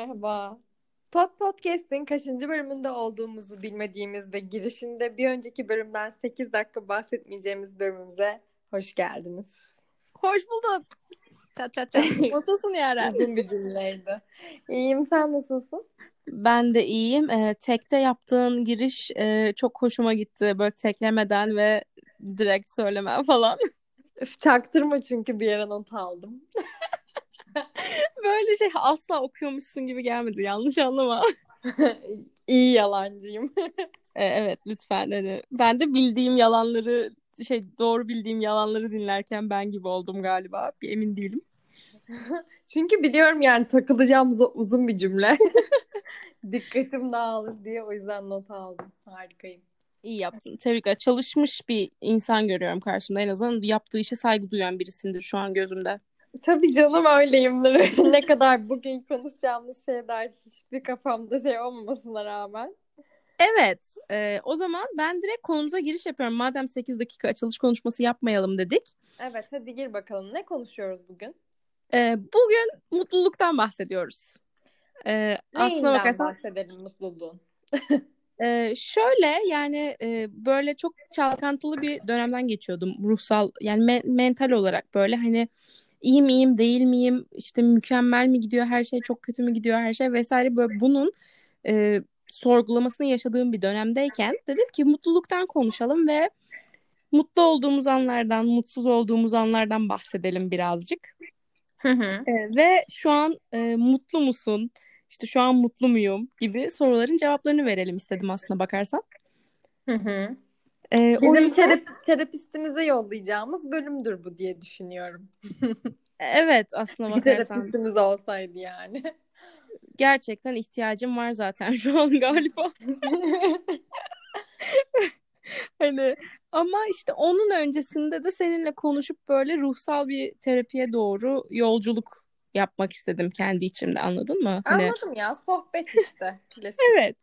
Merhaba. Pod Podcast'in kaçıncı bölümünde olduğumuzu bilmediğimiz ve girişinde bir önceki bölümden 8 dakika bahsetmeyeceğimiz bölümümüze hoş geldiniz. Hoş bulduk. Çat çat çat. Nasılsın Yaren? Uzun bir cümleydi. İyiyim sen nasılsın? Ben de iyiyim. Ee, tekte yaptığın giriş e, çok hoşuma gitti. Böyle teklemeden ve direkt söylemem falan. Üf, çaktırma çünkü bir yere not aldım. Böyle şey asla okuyormuşsun gibi gelmedi. Yanlış anlama. İyi yalancıyım. Ee, evet lütfen. Hani ben de bildiğim yalanları şey doğru bildiğim yalanları dinlerken ben gibi oldum galiba. Bir emin değilim. Çünkü biliyorum yani takılacağımız uzun bir cümle. Dikkatim dağılır diye o yüzden not aldım. Harikayım. İyi yaptın. Tebrikler. Çalışmış bir insan görüyorum karşımda. En azından yaptığı işe saygı duyan birisindir şu an gözümde. Tabii canım öyleyimdir. ne kadar bugün konuşacağımız şeyler hiçbir kafamda şey olmamasına rağmen. Evet. E, o zaman ben direkt konumuza giriş yapıyorum. Madem 8 dakika açılış konuşması yapmayalım dedik. Evet hadi gir bakalım. Ne konuşuyoruz bugün? E, bugün mutluluktan bahsediyoruz. E, aslına bakarsan bahsedelim mutluluğun. e, şöyle yani e, böyle çok çalkantılı bir dönemden geçiyordum ruhsal yani me- mental olarak böyle hani iyi miyim değil miyim işte mükemmel mi gidiyor her şey çok kötü mü gidiyor her şey vesaire böyle bunun e, sorgulamasını yaşadığım bir dönemdeyken dedim ki mutluluktan konuşalım ve mutlu olduğumuz anlardan, mutsuz olduğumuz anlardan bahsedelim birazcık. Hı hı. E, ve şu an e, mutlu musun? İşte şu an mutlu muyum gibi soruların cevaplarını verelim istedim aslında bakarsan. Hı hı. E, Bizim yüzden... terap- terapistimize yollayacağımız bölümdür bu diye düşünüyorum. evet aslında bakarsan. Terapistimiz olsaydı yani. Gerçekten ihtiyacım var zaten şu an galiba. hani ama işte onun öncesinde de seninle konuşup böyle ruhsal bir terapiye doğru yolculuk yapmak istedim kendi içimde anladın mı? Hani... Anladım ya sohbet işte. evet.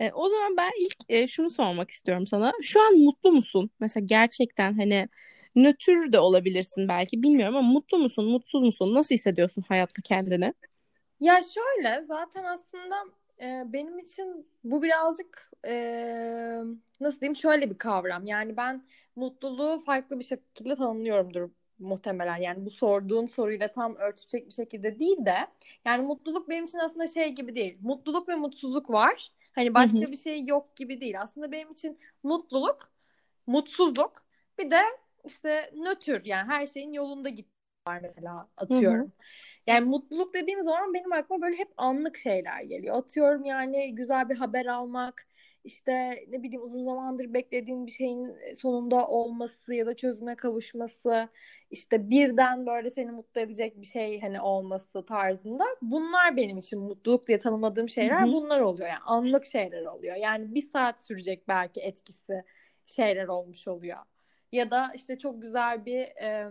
E, o zaman ben ilk e, şunu sormak istiyorum sana. Şu an mutlu musun? Mesela gerçekten hani nötr de olabilirsin belki bilmiyorum ama mutlu musun, mutsuz musun? Nasıl hissediyorsun hayatta kendini? Ya şöyle zaten aslında e, benim için bu birazcık e, nasıl diyeyim şöyle bir kavram. Yani ben mutluluğu farklı bir şekilde tanımlıyorumdur muhtemelen. Yani bu sorduğun soruyla tam örtüşecek bir şekilde değil de yani mutluluk benim için aslında şey gibi değil. Mutluluk ve mutsuzluk var. Hani başka Hı-hı. bir şey yok gibi değil. Aslında benim için mutluluk, mutsuzluk bir de işte nötr yani her şeyin yolunda git var mesela atıyorum. Hı-hı. Yani mutluluk dediğim zaman benim aklıma böyle hep anlık şeyler geliyor. Atıyorum yani güzel bir haber almak, işte ne bileyim uzun zamandır beklediğin bir şeyin sonunda olması ya da çözüme kavuşması, işte birden böyle seni mutlu edecek bir şey hani olması tarzında. Bunlar benim için mutluluk diye tanımladığım şeyler Hı-hı. bunlar oluyor. Yani anlık şeyler oluyor. Yani bir saat sürecek belki etkisi şeyler olmuş oluyor. Ya da işte çok güzel bir e,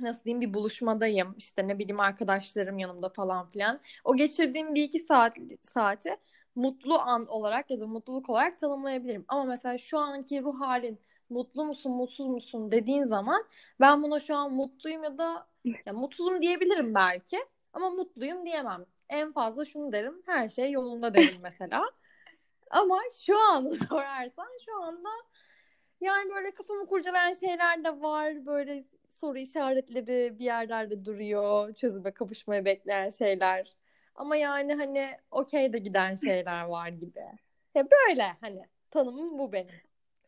nasıl diyeyim bir buluşmadayım işte ne bileyim arkadaşlarım yanımda falan filan. O geçirdiğim bir iki saat saati mutlu an olarak ya da mutluluk olarak tanımlayabilirim. Ama mesela şu anki ruh halin mutlu musun mutsuz musun dediğin zaman ben buna şu an mutluyum ya da ya mutsuzum diyebilirim belki ama mutluyum diyemem. En fazla şunu derim her şey yolunda derim mesela. ama şu an sorarsan şu anda yani böyle kafamı kurcalayan şeyler de var. Böyle soru işaretleri bir yerlerde duruyor. Çözüme kavuşmaya bekleyen şeyler. Ama yani hani okey de giden şeyler var gibi. Ya böyle hani tanımım bu benim.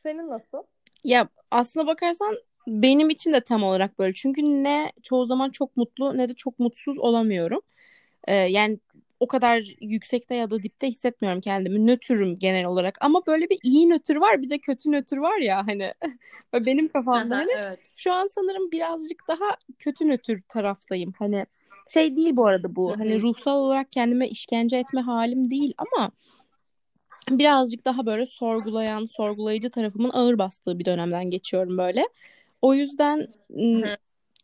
Senin nasıl? Ya aslına bakarsan benim için de tam olarak böyle. Çünkü ne çoğu zaman çok mutlu ne de çok mutsuz olamıyorum. Ee, yani o kadar yüksekte ya da dipte hissetmiyorum kendimi. Nötrüm genel olarak. Ama böyle bir iyi nötr var bir de kötü nötr var ya hani. benim kafamda hani evet. şu an sanırım birazcık daha kötü nötr taraftayım. Hani şey değil bu arada bu. Hani ruhsal olarak kendime işkence etme halim değil ama birazcık daha böyle sorgulayan, sorgulayıcı tarafımın ağır bastığı bir dönemden geçiyorum böyle. O yüzden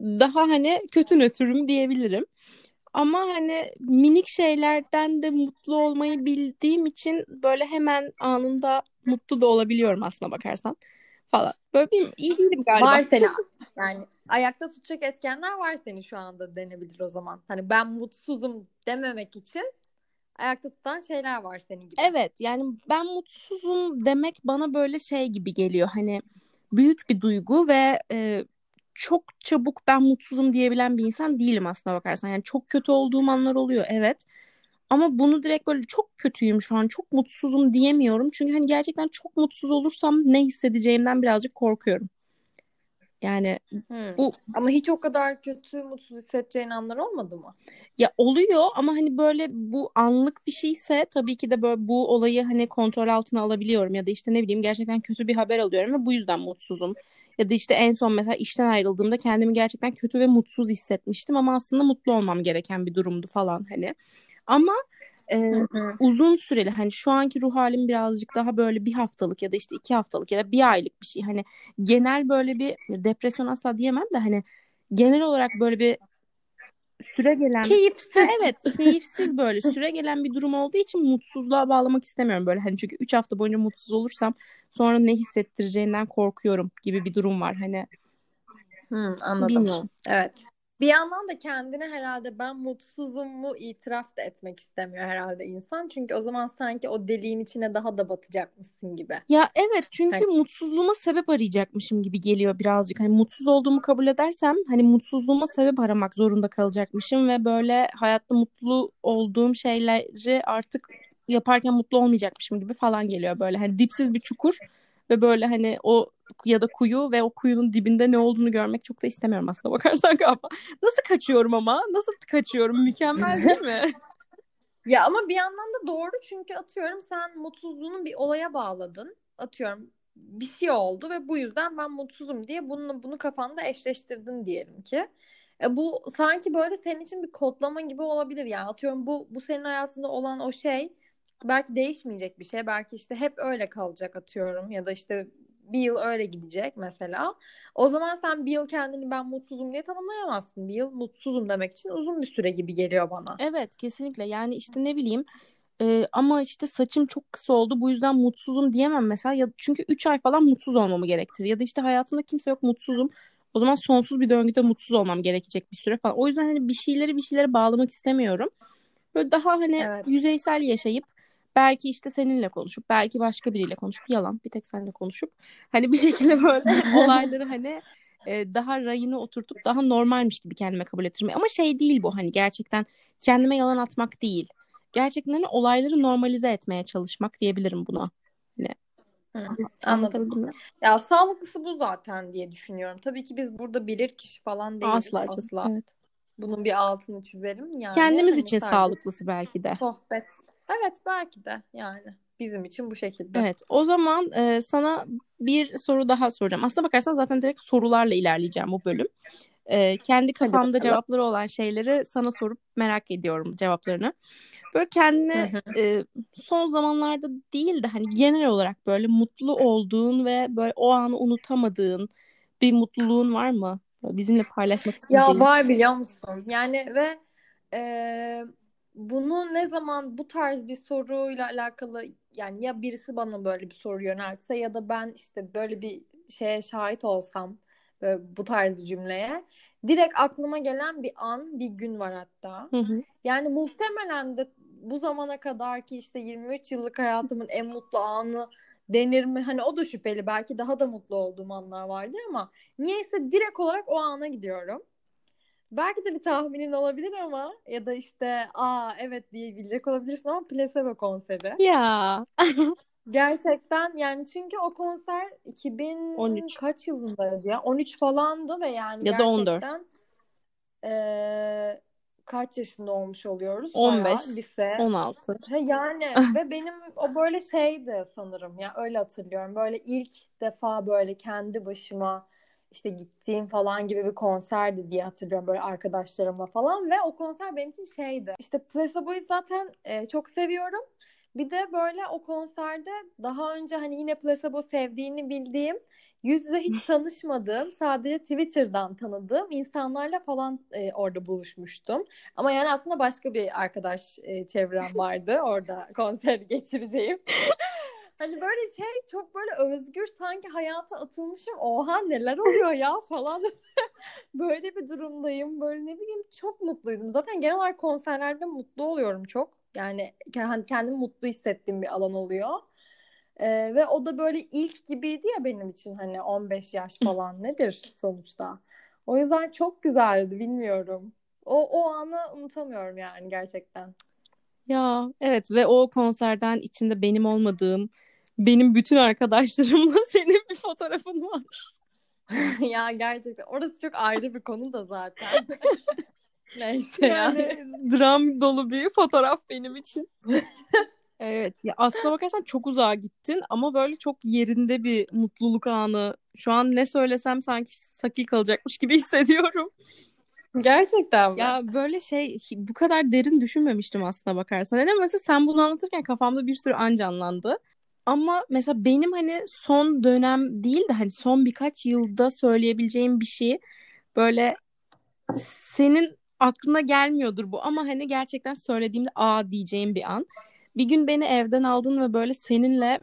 daha hani kötü nötrüm diyebilirim. Ama hani minik şeylerden de mutlu olmayı bildiğim için böyle hemen anında mutlu da olabiliyorum aslına bakarsan falan. Böyle bir iyi değilim galiba. Var senin Yani ayakta tutacak etkenler var senin şu anda denebilir o zaman. Hani ben mutsuzum dememek için ayakta tutan şeyler var senin gibi. Evet yani ben mutsuzum demek bana böyle şey gibi geliyor. Hani büyük bir duygu ve e, çok çabuk ben mutsuzum diyebilen bir insan değilim aslında bakarsan. Yani çok kötü olduğum anlar oluyor evet. Ama bunu direkt böyle çok kötüyüm şu an, çok mutsuzum diyemiyorum. Çünkü hani gerçekten çok mutsuz olursam ne hissedeceğimden birazcık korkuyorum. Yani Hmm. bu Ama hiç o kadar kötü, mutsuz hissedeceğin anlar olmadı mı? ya oluyor ama hani böyle bu anlık bir şeyse tabii ki de böyle bu olayı hani kontrol altına alabiliyorum ya da işte ne bileyim gerçekten kötü bir haber alıyorum ve bu yüzden mutsuzum. Ya da işte en son mesela işten ayrıldığımda kendimi gerçekten kötü ve mutsuz hissetmiştim ama aslında mutlu olmam gereken bir durumdu falan hani. Ama e, uzun süreli hani şu anki ruh halim birazcık daha böyle bir haftalık ya da işte iki haftalık ya da bir aylık bir şey. Hani genel böyle bir depresyon asla diyemem de hani genel olarak böyle bir süre gelen Keyifsiz. Ha, evet keyifsiz böyle süre gelen bir durum olduğu için mutsuzluğa bağlamak istemiyorum böyle hani çünkü 3 hafta boyunca mutsuz olursam sonra ne hissettireceğinden korkuyorum gibi bir durum var hani Hmm, anladım. bilmiyorum. Evet. Bir yandan da kendine herhalde ben mutsuzum mu itiraf da etmek istemiyor herhalde insan. Çünkü o zaman sanki o deliğin içine daha da batacakmışsın gibi. Ya evet çünkü mutsuzluğuma sebep arayacakmışım gibi geliyor birazcık. Hani mutsuz olduğumu kabul edersem hani mutsuzluğuma sebep aramak zorunda kalacakmışım ve böyle hayatta mutlu olduğum şeyleri artık yaparken mutlu olmayacakmışım gibi falan geliyor böyle. Hani dipsiz bir çukur ve böyle hani o ya da kuyu ve o kuyunun dibinde ne olduğunu görmek çok da istemiyorum aslında bakarsan galiba. Nasıl kaçıyorum ama? Nasıl kaçıyorum? Mükemmel değil mi? Ya ama bir yandan da doğru çünkü atıyorum sen mutsuzluğunu bir olaya bağladın. Atıyorum bir şey oldu ve bu yüzden ben mutsuzum diye bunu bunu kafanda eşleştirdin diyelim ki. E bu sanki böyle senin için bir kodlama gibi olabilir yani. Atıyorum bu bu senin hayatında olan o şey belki değişmeyecek bir şey. Belki işte hep öyle kalacak atıyorum ya da işte bir yıl öyle gidecek mesela. O zaman sen bir yıl kendini ben mutsuzum diye tanımlayamazsın. Bir yıl mutsuzum demek için uzun bir süre gibi geliyor bana. Evet kesinlikle yani işte ne bileyim e, ama işte saçım çok kısa oldu bu yüzden mutsuzum diyemem mesela ya çünkü 3 ay falan mutsuz olmamı gerektirir ya da işte hayatımda kimse yok mutsuzum o zaman sonsuz bir döngüde mutsuz olmam gerekecek bir süre falan o yüzden hani bir şeyleri bir şeylere bağlamak istemiyorum böyle daha hani Evet. yüzeysel yaşayıp belki işte seninle konuşup belki başka biriyle konuşup yalan bir tek seninle konuşup hani bir şekilde böyle olayları hani e, daha rayına oturtup daha normalmiş gibi kendime kabul ettirmeyi. Ama şey değil bu hani gerçekten kendime yalan atmak değil. Gerçekten hani olayları normalize etmeye çalışmak diyebilirim buna. Hani, Hı, anladım. Ya sağlıklısı bu zaten diye düşünüyorum. Tabii ki biz burada bilir kişi falan değiliz Asla asla. Evet. Bunun bir altını çizelim. Yani Kendimiz hani için sadece sağlıklısı belki de. sohbet. Evet belki de yani bizim için bu şekilde. Evet. O zaman e, sana bir soru daha soracağım. Aslına bakarsan zaten direkt sorularla ilerleyeceğim bu bölüm. E, kendi kafamda cevapları olan şeyleri sana sorup merak ediyorum cevaplarını. Böyle kendine e, son zamanlarda değil de hani genel olarak böyle mutlu olduğun ve böyle o anı unutamadığın bir mutluluğun var mı? Böyle bizimle paylaşmak Ya istediğin. var biliyor musun? Yani ve e, bunu ne zaman bu tarz bir soruyla alakalı yani ya birisi bana böyle bir soru yöneltse ya da ben işte böyle bir şeye şahit olsam böyle bu tarz bir cümleye direkt aklıma gelen bir an, bir gün var hatta. Hı hı. Yani muhtemelen de bu zamana kadar ki işte 23 yıllık hayatımın en mutlu anı denir mi? Hani o da şüpheli. Belki daha da mutlu olduğum anlar vardır ama niyeyse direkt olarak o ana gidiyorum. Belki de bir tahminin olabilir ama ya da işte aa evet diyebilecek olabilirsin ama Placebo konseri. Ya. Gerçekten yani çünkü o konser 2000 13. kaç yılındaydı ya? 13 falandı ve yani Ya da 14. gerçekten eee, kaç yaşında olmuş oluyoruz? 15, Bayağı lise. 16. Ha, yani ve benim o böyle şeydi sanırım ya öyle hatırlıyorum. Böyle ilk defa böyle kendi başıma işte gittiğim falan gibi bir konserdi diye hatırlıyorum böyle arkadaşlarımla falan ve o konser benim için şeydi. İşte Placebo'yu zaten e, çok seviyorum. Bir de böyle o konserde daha önce hani yine Placebo sevdiğini bildiğim, yüz yüze hiç tanışmadığım, sadece Twitter'dan tanıdığım insanlarla falan e, orada buluşmuştum. Ama yani aslında başka bir arkadaş e, çevrem vardı orada konseri geçireceğim. Hani böyle şey çok böyle özgür sanki hayata atılmışım. Oha neler oluyor ya falan. böyle bir durumdayım. Böyle ne bileyim çok mutluydum. Zaten genel olarak konserlerde mutlu oluyorum çok. Yani kendimi mutlu hissettiğim bir alan oluyor. Ee, ve o da böyle ilk gibiydi ya benim için hani 15 yaş falan nedir sonuçta. O yüzden çok güzeldi bilmiyorum. O, o anı unutamıyorum yani gerçekten. Ya evet ve o konserden içinde benim olmadığım benim bütün arkadaşlarımla senin bir fotoğrafın var. ya gerçekten orası çok ayrı bir konu da zaten. Neyse yani. yani. Dram dolu bir fotoğraf benim için. evet ya aslına bakarsan çok uzağa gittin ama böyle çok yerinde bir mutluluk anı. Şu an ne söylesem sanki sakil kalacakmış gibi hissediyorum. Gerçekten mi? Ya böyle şey bu kadar derin düşünmemiştim aslına bakarsan. Neden mesela sen bunu anlatırken kafamda bir sürü an canlandı. Ama mesela benim hani son dönem değil de hani son birkaç yılda söyleyebileceğim bir şey böyle senin aklına gelmiyordur bu ama hani gerçekten söylediğimde aa diyeceğim bir an. Bir gün beni evden aldın ve böyle seninle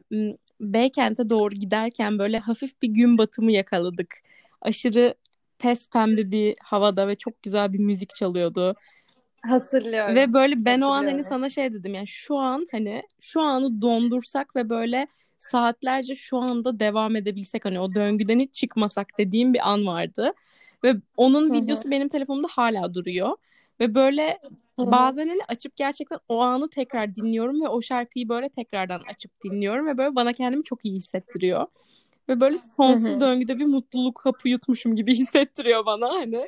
Beykent'e doğru giderken böyle hafif bir gün batımı yakaladık. Aşırı pes pembe bir havada ve çok güzel bir müzik çalıyordu. Hatırlıyorum. Ve böyle ben o an hani sana şey dedim yani şu an hani şu anı dondursak ve böyle saatlerce şu anda devam edebilsek hani o döngüden hiç çıkmasak dediğim bir an vardı. Ve onun Hı-hı. videosu benim telefonumda hala duruyor. Ve böyle Hı-hı. bazen hani açıp gerçekten o anı tekrar dinliyorum ve o şarkıyı böyle tekrardan açıp dinliyorum ve böyle bana kendimi çok iyi hissettiriyor. Ve böyle sonsuz Hı-hı. döngüde bir mutluluk hapı yutmuşum gibi hissettiriyor bana hani.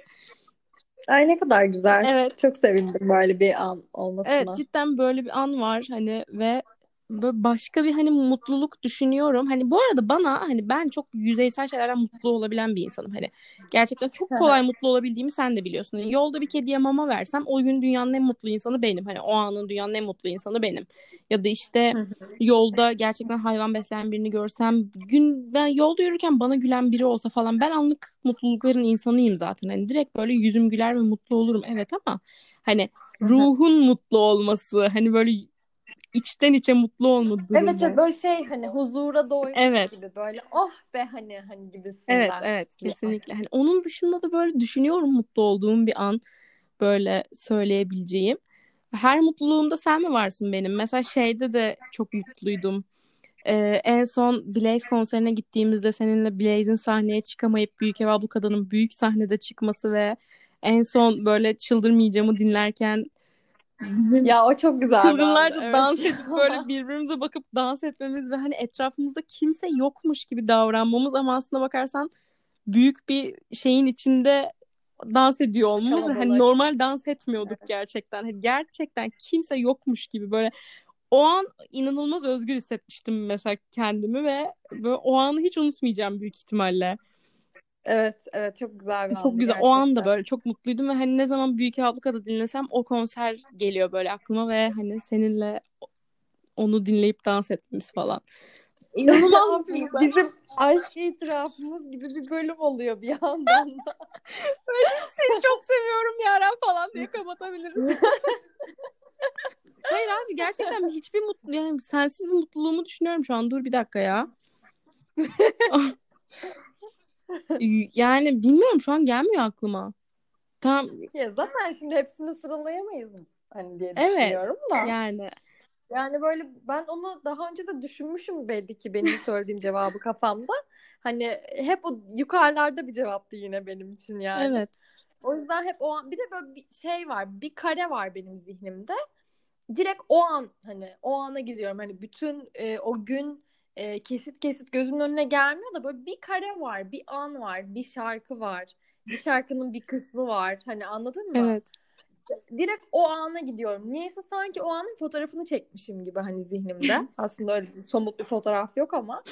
Ay ne kadar güzel. Evet. Çok sevindim böyle bir an olmasına. Evet cidden böyle bir an var hani ve böyle başka bir hani mutluluk düşünüyorum. Hani bu arada bana hani ben çok yüzeysel şeylerden mutlu olabilen bir insanım. Hani gerçekten çok kolay mutlu olabildiğimi sen de biliyorsun. Yani yolda bir kediye mama versem o gün dünyanın en mutlu insanı benim. Hani o anın dünyanın en mutlu insanı benim. Ya da işte yolda gerçekten hayvan besleyen birini görsem gün ben yolda yürürken bana gülen biri olsa falan ben anlık mutlulukların insanıyım zaten. Hani direkt böyle yüzüm güler ve mutlu olurum. Evet ama hani ruhun mutlu olması hani böyle içten içe mutlu olma durumu. Evet, evet böyle şey hani huzura doymuş evet. gibi böyle oh be hani hani gibisinden. Evet evet kesinlikle. Hani onun dışında da böyle düşünüyorum mutlu olduğum bir an böyle söyleyebileceğim. Her mutluluğumda sen mi varsın benim? Mesela şeyde de çok mutluydum. Ee, en son Blaze konserine gittiğimizde seninle Blaze'in sahneye çıkamayıp Büyük Ev Ablukada'nın büyük sahnede çıkması ve en son böyle çıldırmayacağımı dinlerken Bizim ya o çok güzel. Çılgınlarca evet. dans edip böyle birbirimize bakıp dans etmemiz ve hani etrafımızda kimse yokmuş gibi davranmamız ama aslında bakarsan büyük bir şeyin içinde dans ediyor olmamız. Kalabalık. Hani normal dans etmiyorduk evet. gerçekten. Hani gerçekten kimse yokmuş gibi böyle o an inanılmaz özgür hissetmiştim mesela kendimi ve böyle o anı hiç unutmayacağım büyük ihtimalle. Evet, evet çok güzel bir Çok güzel. Gerçekten. O anda böyle çok mutluydum ve hani ne zaman Büyük Abluka'da dinlesem o konser geliyor böyle aklıma ve hani seninle onu dinleyip dans etmemiz falan. İnanılmaz bizim aşk itirafımız gibi bir bölüm oluyor bir yandan da. Seni çok seviyorum Yaren falan diye kapatabiliriz. Hayır abi gerçekten hiçbir mutlu yani sensiz bir mutluluğumu düşünüyorum şu an. Dur bir dakika ya. Yani bilmiyorum şu an gelmiyor aklıma. Tam ya zaten şimdi hepsini sıralayamayız hani diye evet, düşünüyorum da. Yani yani böyle ben onu daha önce de düşünmüşüm belli ki benim söylediğim cevabı kafamda. Hani hep o yukarılarda bir cevaptı yine benim için yani. Evet. O yüzden hep o an bir de böyle bir şey var. Bir kare var benim zihnimde. Direkt o an hani o ana gidiyorum. Hani bütün e, o gün e, kesit kesit gözümün önüne gelmiyor da böyle bir kare var, bir an var, bir şarkı var. Bir şarkının bir kısmı var. Hani anladın mı? Evet. Direkt o ana gidiyorum. Niyeyse sanki o anın fotoğrafını çekmişim gibi hani zihnimde. Aslında öyle bir somut bir fotoğraf yok ama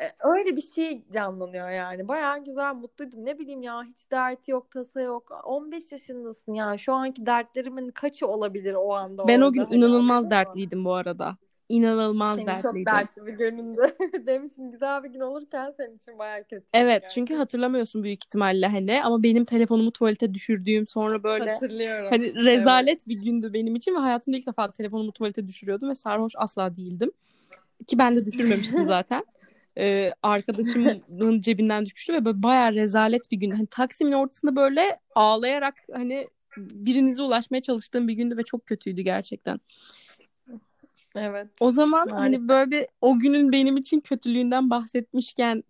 e, öyle bir şey canlanıyor yani. Bayağı güzel, mutluydum. Ne bileyim ya hiç dert yok, tasa yok. 15 yaşındasın ya. Şu anki dertlerimin kaçı olabilir o anda? Ben o gün hani inanılmaz dertliydim bu arada inanılmaz Senin dertliydi. çok dertli bir göründü. Demişsin güzel bir gün olurken senin için bayağı kötü. Evet yani. çünkü hatırlamıyorsun büyük ihtimalle hani ama benim telefonumu tuvalete düşürdüğüm sonra böyle Hatırlıyorum. hani rezalet evet. bir gündü benim için ve hayatımda ilk defa telefonumu tuvalete düşürüyordum ve sarhoş asla değildim. ki ben de düşürmemiştim zaten. Ee, arkadaşımın cebinden düşmüştü ve böyle bayağı rezalet bir gün. Hani Taksim'in ortasında böyle ağlayarak hani birinize ulaşmaya çalıştığım bir gündü ve çok kötüydü gerçekten. Evet. O zaman Maalesef. hani böyle bir o günün benim için kötülüğünden bahsetmişken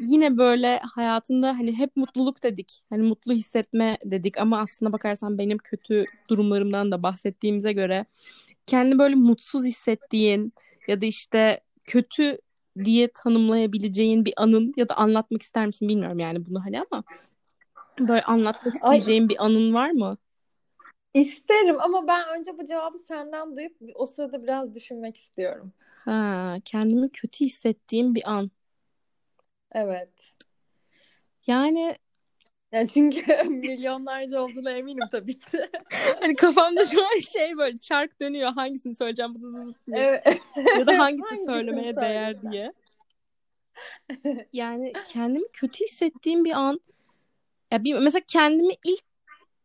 yine böyle hayatında hani hep mutluluk dedik. Hani mutlu hissetme dedik ama aslında bakarsan benim kötü durumlarımdan da bahsettiğimize göre kendi böyle mutsuz hissettiğin ya da işte kötü diye tanımlayabileceğin bir anın ya da anlatmak ister misin bilmiyorum yani bunu hani ama böyle anlatmak isteyeceğin Ay. bir anın var mı? İsterim ama ben önce bu cevabı senden duyup o sırada biraz düşünmek istiyorum. Ha, kendimi kötü hissettiğim bir an. Evet. Yani yani çünkü milyonlarca olduğuna eminim tabii ki de. hani kafamda şu an şey böyle çark dönüyor hangisini söyleyeceğim diye. Evet. ya da hangisi söylemeye değer diye. Yani kendimi kötü hissettiğim bir an ya bir, mesela kendimi ilk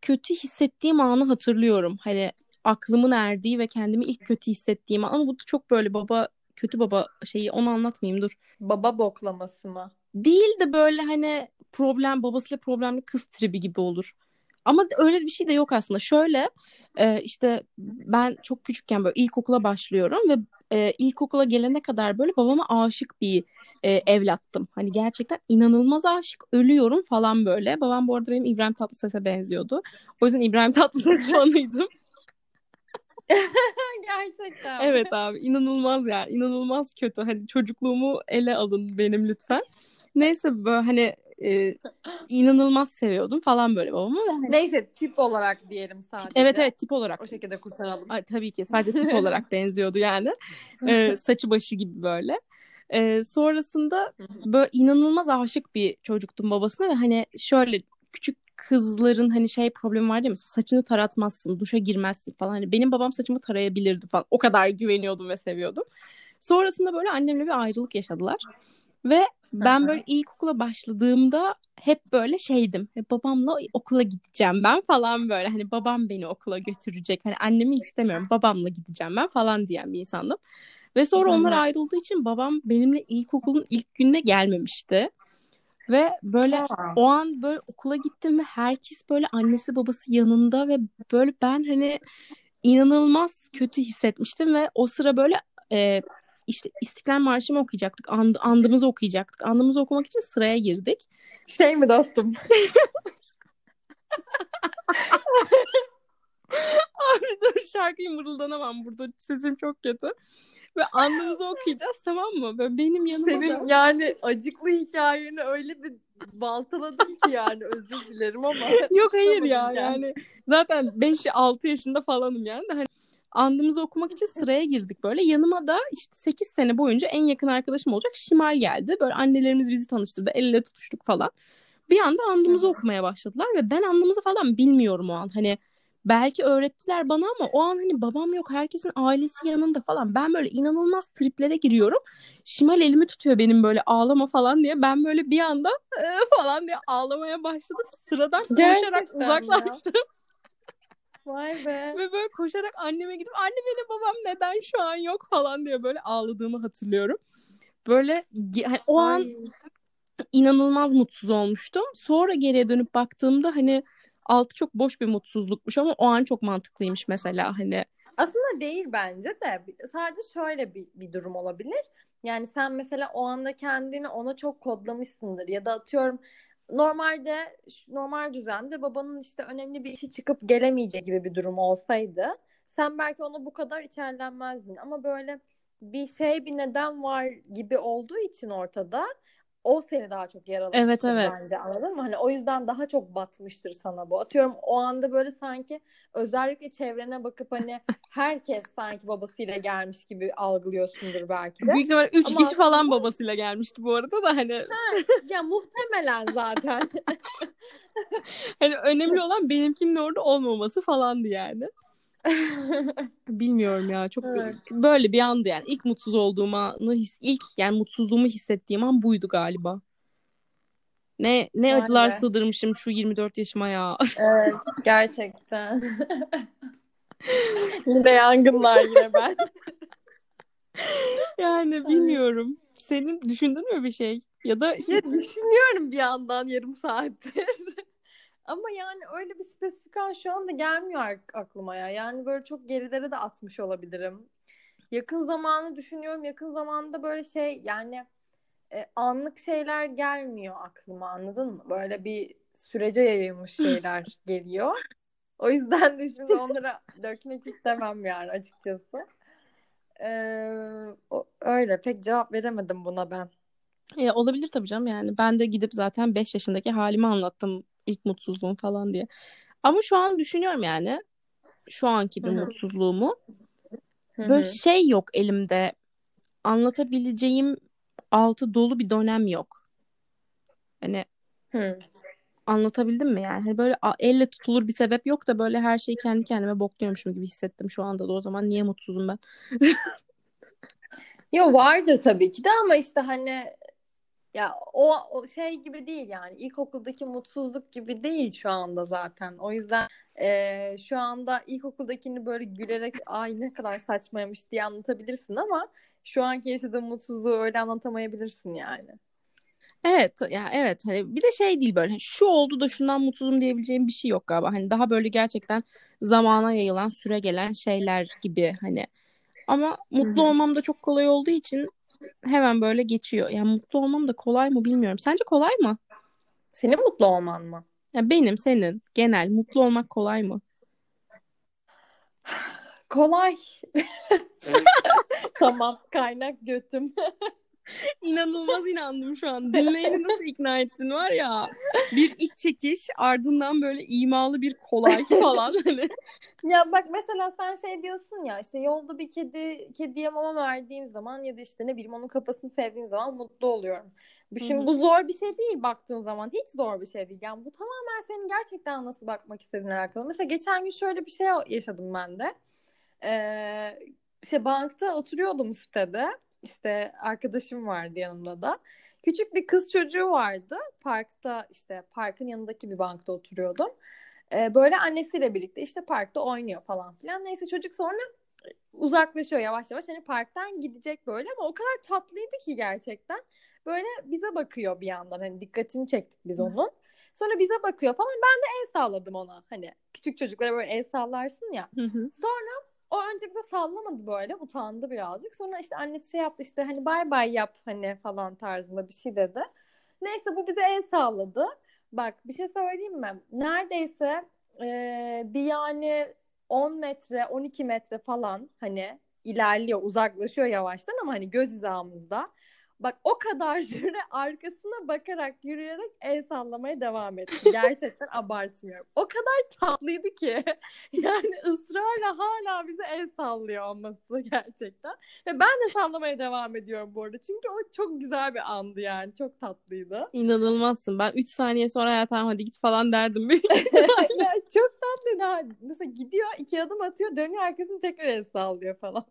kötü hissettiğim anı hatırlıyorum. Hani aklımın erdiği ve kendimi ilk kötü hissettiğim an. Ama bu çok böyle baba kötü baba şeyi onu anlatmayayım dur. Baba boklaması mı? Değil de böyle hani problem babasıyla problemli kız tribi gibi olur. Ama öyle bir şey de yok aslında. Şöyle e, işte ben çok küçükken böyle ilkokula başlıyorum ve e, ilkokula gelene kadar böyle babama aşık bir e, evlattım. Hani gerçekten inanılmaz aşık ölüyorum falan böyle. Babam bu arada benim İbrahim Tatlıses'e benziyordu. O yüzden İbrahim Tatlıses fanıydım. Gerçekten. Evet abi inanılmaz yani inanılmaz kötü. Hani çocukluğumu ele alın benim lütfen. Neyse böyle hani e, inanılmaz seviyordum falan böyle babamı. Ve hani... Neyse tip olarak diyelim sadece. Evet evet tip olarak. O şekilde kurtaralım. Ay, tabii ki sadece tip olarak benziyordu yani. E, saçı başı gibi böyle. E, sonrasında böyle inanılmaz aşık bir çocuktum babasına ve hani şöyle küçük kızların hani şey problemi var değil mi? Saçını taratmazsın, duşa girmezsin falan. Hani benim babam saçımı tarayabilirdi falan. O kadar güveniyordum ve seviyordum. Sonrasında böyle annemle bir ayrılık yaşadılar. Ve ben böyle ilkokula başladığımda hep böyle şeydim. Babamla okula gideceğim ben falan böyle. Hani babam beni okula götürecek. Hani annemi istemiyorum. Babamla gideceğim ben falan diyen bir insandım. Ve sonra onlar ayrıldığı için babam benimle ilkokulun ilk gününe gelmemişti. Ve böyle Aa. o an böyle okula gittim ve herkes böyle annesi babası yanında ve böyle ben hani inanılmaz kötü hissetmiştim ve o sıra böyle e, işte İstiklal Marşı'mı okuyacaktık. And, andımızı okuyacaktık. Andımızı okumak için sıraya girdik. Şey mi dostum? Abi dur şarkıyı mırıldanamam burada. Sesim çok kötü. Ve andımızı okuyacağız tamam mı? Böyle benim yanıma Senin da... yani acıklı hikayeni öyle bir baltaladım ki yani özür dilerim ama. Yok hayır ya yani. yani. Zaten 5-6 yaşında falanım yani. Hani andımızı okumak için sıraya girdik böyle. Yanıma da işte 8 sene boyunca en yakın arkadaşım olacak Şimal geldi. Böyle annelerimiz bizi tanıştırdı. El ele tutuştuk falan. Bir anda andımızı okumaya başladılar ve ben andımızı falan bilmiyorum o an. Hani belki öğrettiler bana ama o an hani babam yok herkesin ailesi yanında falan. Ben böyle inanılmaz triplere giriyorum. Şimal elimi tutuyor benim böyle ağlama falan diye. Ben böyle bir anda falan diye ağlamaya başladım. Sıradan koşarak uzaklaştım. Vay be. Ve böyle koşarak anneme gidip anne benim babam neden şu an yok falan diye böyle ağladığımı hatırlıyorum. Böyle hani o Ay. an inanılmaz mutsuz olmuştum. Sonra geriye dönüp baktığımda hani altı çok boş bir mutsuzlukmuş ama o an çok mantıklıymış mesela hani. Aslında değil bence de sadece şöyle bir, bir durum olabilir. Yani sen mesela o anda kendini ona çok kodlamışsındır ya da atıyorum normalde normal düzende babanın işte önemli bir işi çıkıp gelemeyeceği gibi bir durum olsaydı sen belki ona bu kadar içerlenmezdin. Ama böyle bir şey bir neden var gibi olduğu için ortada o seni daha çok yaralamıştır evet, evet. bence anladın mı? Hani o yüzden daha çok batmıştır sana bu. Atıyorum o anda böyle sanki özellikle çevrene bakıp hani herkes sanki babasıyla gelmiş gibi algılıyorsundur belki de. Büyük ihtimal 3 kişi aslında... falan babasıyla gelmişti bu arada da hani. Ha, ya muhtemelen zaten. hani önemli olan benimkinin orada olmaması falandı yani. Bilmiyorum ya çok evet. böyle bir andı yani ilk mutsuz olduğum anı his, ilk yani mutsuzluğumu hissettiğim an buydu galiba. Ne ne yani acılar sığdırmışım şu 24 yaşıma ya. Evet gerçekten. yine yangınlar yine ben. Yani bilmiyorum. Senin düşündün mü bir şey? Ya da. Ya düşünüyorum bir yandan yarım saattir. Ama yani öyle bir spesifik an şu anda gelmiyor aklıma ya. Yani böyle çok gerilere de atmış olabilirim. Yakın zamanı düşünüyorum. Yakın zamanda böyle şey yani e, anlık şeyler gelmiyor aklıma anladın mı? Böyle bir sürece yayılmış şeyler geliyor. O yüzden de şimdi onlara dökmek istemem yani açıkçası. Ee, o, öyle pek cevap veremedim buna ben. Ya olabilir tabii canım yani. Ben de gidip zaten 5 yaşındaki halimi anlattım ilk mutsuzluğum falan diye. Ama şu an düşünüyorum yani şu anki bir Hı hı. mutsuzluğumu. Hı Böyle şey yok elimde. Anlatabileceğim altı dolu bir dönem yok. Hani Hı. anlatabildim mi yani? Hani böyle elle tutulur bir sebep yok da böyle her şeyi kendi kendime bokluyormuşum gibi hissettim şu anda da. O zaman niye mutsuzum ben? Yo vardır tabii ki de ama işte hani ya o, o şey gibi değil yani ilkokuldaki mutsuzluk gibi değil şu anda zaten. O yüzden e, şu anda ilkokuldakini böyle gülerek ay ne kadar saçmaymış diye anlatabilirsin ama şu anki yaşadığın mutsuzluğu öyle anlatamayabilirsin yani. Evet ya evet hani bir de şey değil böyle hani şu oldu da şundan mutsuzum diyebileceğim bir şey yok galiba. Hani daha böyle gerçekten zamana yayılan süre gelen şeyler gibi hani. Ama mutlu olmam da çok kolay olduğu için hemen böyle geçiyor. Yani mutlu olmam da kolay mı bilmiyorum. Sence kolay mı? Senin mutlu olman mı? Ya benim, senin, genel mutlu olmak kolay mı? Kolay. Tamam kaynak götüm. İnanılmaz inandım şu an. Dinleyeni nasıl ikna ettin var ya. Bir iç çekiş ardından böyle imalı bir kolay falan hani. Ya bak mesela sen şey diyorsun ya işte yolda bir kedi kediye mama verdiğim zaman ya da işte ne bileyim onun kafasını sevdiğim zaman mutlu oluyorum. Şimdi hı. bu zor bir şey değil baktığın zaman. Hiç zor bir şey değil. Yani bu tamamen senin gerçekten nasıl bakmak istediğinle alakalı. Mesela geçen gün şöyle bir şey yaşadım ben de. Ee, işte bankta oturuyordum sitede. İşte arkadaşım vardı yanımda da. Küçük bir kız çocuğu vardı. Parkta işte parkın yanındaki bir bankta oturuyordum. Ee, böyle annesiyle birlikte işte parkta oynuyor falan filan. Neyse çocuk sonra uzaklaşıyor yavaş yavaş. Hani parktan gidecek böyle ama o kadar tatlıydı ki gerçekten. Böyle bize bakıyor bir yandan. Hani dikkatini çektik biz onun. Sonra bize bakıyor falan. Ben de el salladım ona. Hani küçük çocuklara böyle el sallarsın ya. Sonra o önce bize sallamadı böyle. Utandı birazcık. Sonra işte annesi şey yaptı işte hani bay bay yap hani falan tarzında bir şey dedi. Neyse bu bize el salladı. Bak bir şey söyleyeyim mi? Neredeyse e, bir yani 10 metre 12 metre falan hani ilerliyor uzaklaşıyor yavaştan ama hani göz hizamızda. Bak o kadar süre arkasına bakarak yürüyerek el sallamaya devam etti. Gerçekten abartmıyorum. O kadar tatlıydı ki. Yani ısrarla hala bize el sallıyor olması gerçekten. Ve ben de sallamaya devam ediyorum bu arada. Çünkü o çok güzel bir andı yani. Çok tatlıydı. İnanılmazsın. Ben 3 saniye sonra ya tamam hadi git falan derdim. ya çok tatlıydı. ha. Mesela gidiyor iki adım atıyor dönüyor arkasını tekrar el sallıyor falan.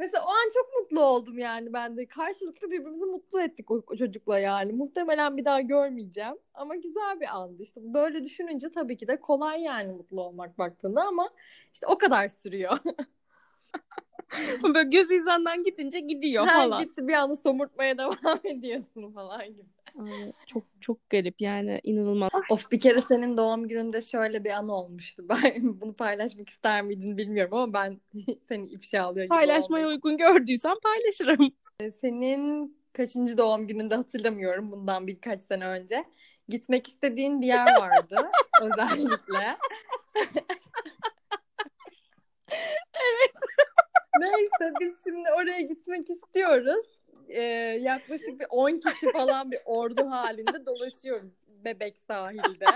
Mesela o an çok mutlu oldum yani ben de. Karşılıklı birbirimizi mutlu ettik o, o çocukla yani. Muhtemelen bir daha görmeyeceğim. Ama güzel bir andı. İşte böyle düşününce tabii ki de kolay yani mutlu olmak baktığında ama işte o kadar sürüyor. Böyle göz hizandan gidince gidiyor Ha, falan. gitti bir anda somurtmaya devam ediyorsun falan gibi. Ay, çok çok garip yani inanılmaz. Of bir kere senin doğum gününde şöyle bir an olmuştu. Ben bunu paylaşmak ister miydin bilmiyorum ama ben seni ifşa alıyor gibi Paylaşmayı olmayayım. uygun gördüysem paylaşırım. Senin kaçıncı doğum gününde hatırlamıyorum bundan birkaç sene önce. Gitmek istediğin bir yer vardı özellikle. Evet. Neyse biz şimdi oraya gitmek istiyoruz. Ee, yaklaşık bir 10 kişi falan bir ordu halinde dolaşıyoruz Bebek sahilde.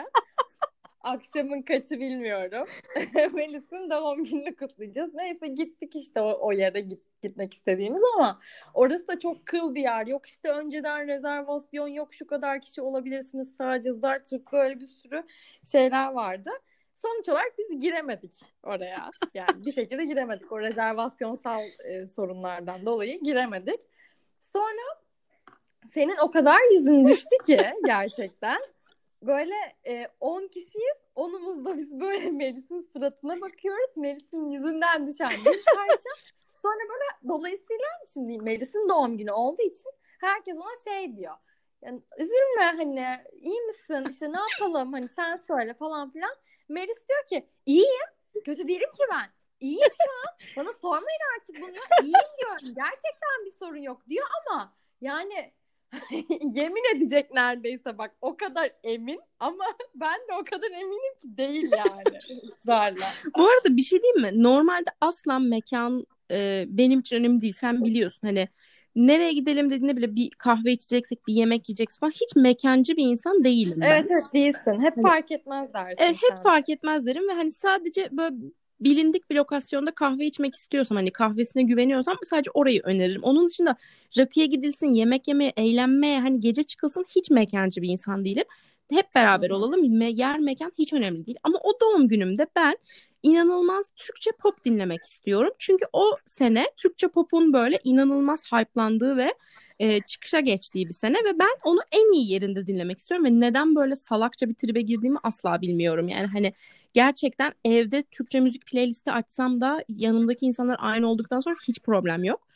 Akşamın kaçı bilmiyorum. Melis'in doğum gününü kutlayacağız. Neyse gittik işte o, o yere git, gitmek istediğimiz ama orası da çok kıl bir yer. Yok işte önceden rezervasyon yok şu kadar kişi olabilirsiniz sadece zar çok böyle bir sürü şeyler vardı. Sonuç olarak biz giremedik oraya. Yani bir şekilde giremedik. O rezervasyonsal e, sorunlardan dolayı giremedik. Sonra senin o kadar yüzün düştü ki gerçekten. Böyle e, 10 kişiyiz. Onumuzda biz böyle Melis'in suratına bakıyoruz. Melis'in yüzünden düşen bir parça Sonra böyle dolayısıyla şimdi Melis'in doğum günü olduğu için herkes ona şey diyor. Yani, üzülme hani iyi misin işte ne yapalım hani sen söyle falan filan. Melis diyor ki iyiyim kötü değilim ki ben. İyiyim şu an bana sormayın artık bunu iyiyim diyorum gerçekten bir sorun yok diyor ama yani yemin edecek neredeyse bak o kadar emin ama ben de o kadar eminim ki değil yani ısrarla. Bu arada bir şey diyeyim mi? Normalde asla mekan e, benim için önemli değil. Sen biliyorsun hani nereye gidelim dediğinde bile bir kahve içeceksek, bir yemek yiyeceksek falan hiç mekancı bir insan değilim ben. Evet evet değilsin. Hep fark etmez dersin. E, hep sen. fark etmez derim ve hani sadece böyle bilindik bir lokasyonda kahve içmek istiyorsam hani kahvesine güveniyorsam sadece orayı öneririm. Onun dışında rakıya gidilsin, yemek yemeye, eğlenmeye, hani gece çıkılsın hiç mekancı bir insan değilim. Hep beraber olalım. Yer mekan hiç önemli değil. Ama o doğum günümde ben inanılmaz Türkçe pop dinlemek istiyorum. Çünkü o sene Türkçe pop'un böyle inanılmaz hype'landığı ve e, çıkışa geçtiği bir sene ve ben onu en iyi yerinde dinlemek istiyorum ve neden böyle salakça bir tribe girdiğimi asla bilmiyorum. Yani hani gerçekten evde Türkçe müzik playlisti açsam da yanımdaki insanlar aynı olduktan sonra hiç problem yok.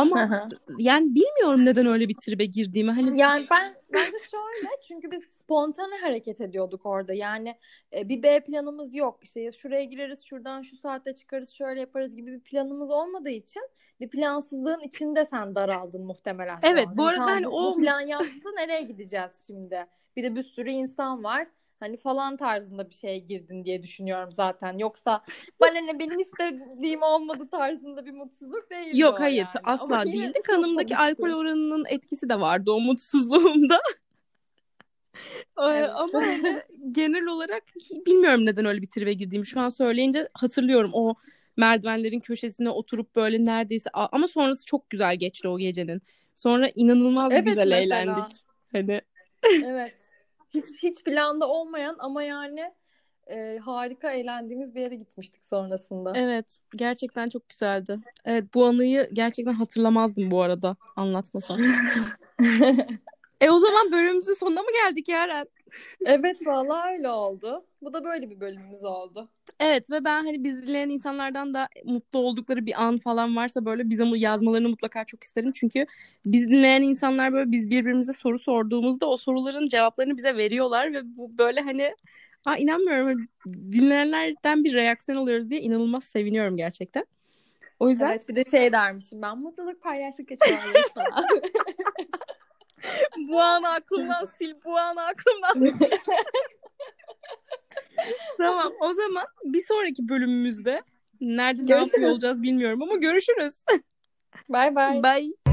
Ama yani bilmiyorum neden öyle bir tribe girdiğimi. Hani Yani ben bence şöyle çünkü biz spontane hareket ediyorduk orada. Yani e, bir B planımız yok. İşte ya şuraya gireriz, şuradan şu saatte çıkarız, şöyle yaparız gibi bir planımız olmadığı için bir plansızlığın içinde sen daraldın muhtemelen. Evet, bu arada tamam, hani o- plan yaptı nereye gideceğiz şimdi? Bir de bir sürü insan var. Hani falan tarzında bir şeye girdin diye düşünüyorum zaten. Yoksa bana ne benim istediğim olmadı tarzında bir mutsuzluk değil Yok hayır yani. asla Ama değildi. Kanımdaki alkol oranının etkisi de vardı o mutsuzluğumda. Evet. Ama hani genel olarak bilmiyorum neden öyle bir tribe girdiğimi. Şu an söyleyince hatırlıyorum o merdivenlerin köşesine oturup böyle neredeyse ama sonrası çok güzel geçti o gecenin. Sonra inanılmaz Evet, güzel mesela. eğlendik. Hani Evet. Hiç hiç planda olmayan ama yani e, harika eğlendiğimiz bir yere gitmiştik sonrasında. evet gerçekten çok güzeldi. Evet bu anıyı gerçekten hatırlamazdım bu arada anlatmasam. E o zaman bölümümüzün sonuna mı geldik Yaren? Evet vallahi öyle oldu. Bu da böyle bir bölümümüz oldu. Evet ve ben hani biz dinleyen insanlardan da mutlu oldukları bir an falan varsa böyle bize yazmalarını mutlaka çok isterim. Çünkü biz dinleyen insanlar böyle biz birbirimize soru sorduğumuzda o soruların cevaplarını bize veriyorlar ve bu böyle hani Aa, inanmıyorum Hani dinleyenlerden bir reaksiyon alıyoruz diye inanılmaz seviniyorum gerçekten. O yüzden Evet bir de şey dermişim ben mutluluk çoğalıyor falan. Bu anı aklımdan sil, bu anı aklımdan sil. Tamam o zaman bir sonraki bölümümüzde nerede ne Görüşürüz. yapıyor olacağız bilmiyorum ama görüşürüz. Bye bye. Bye.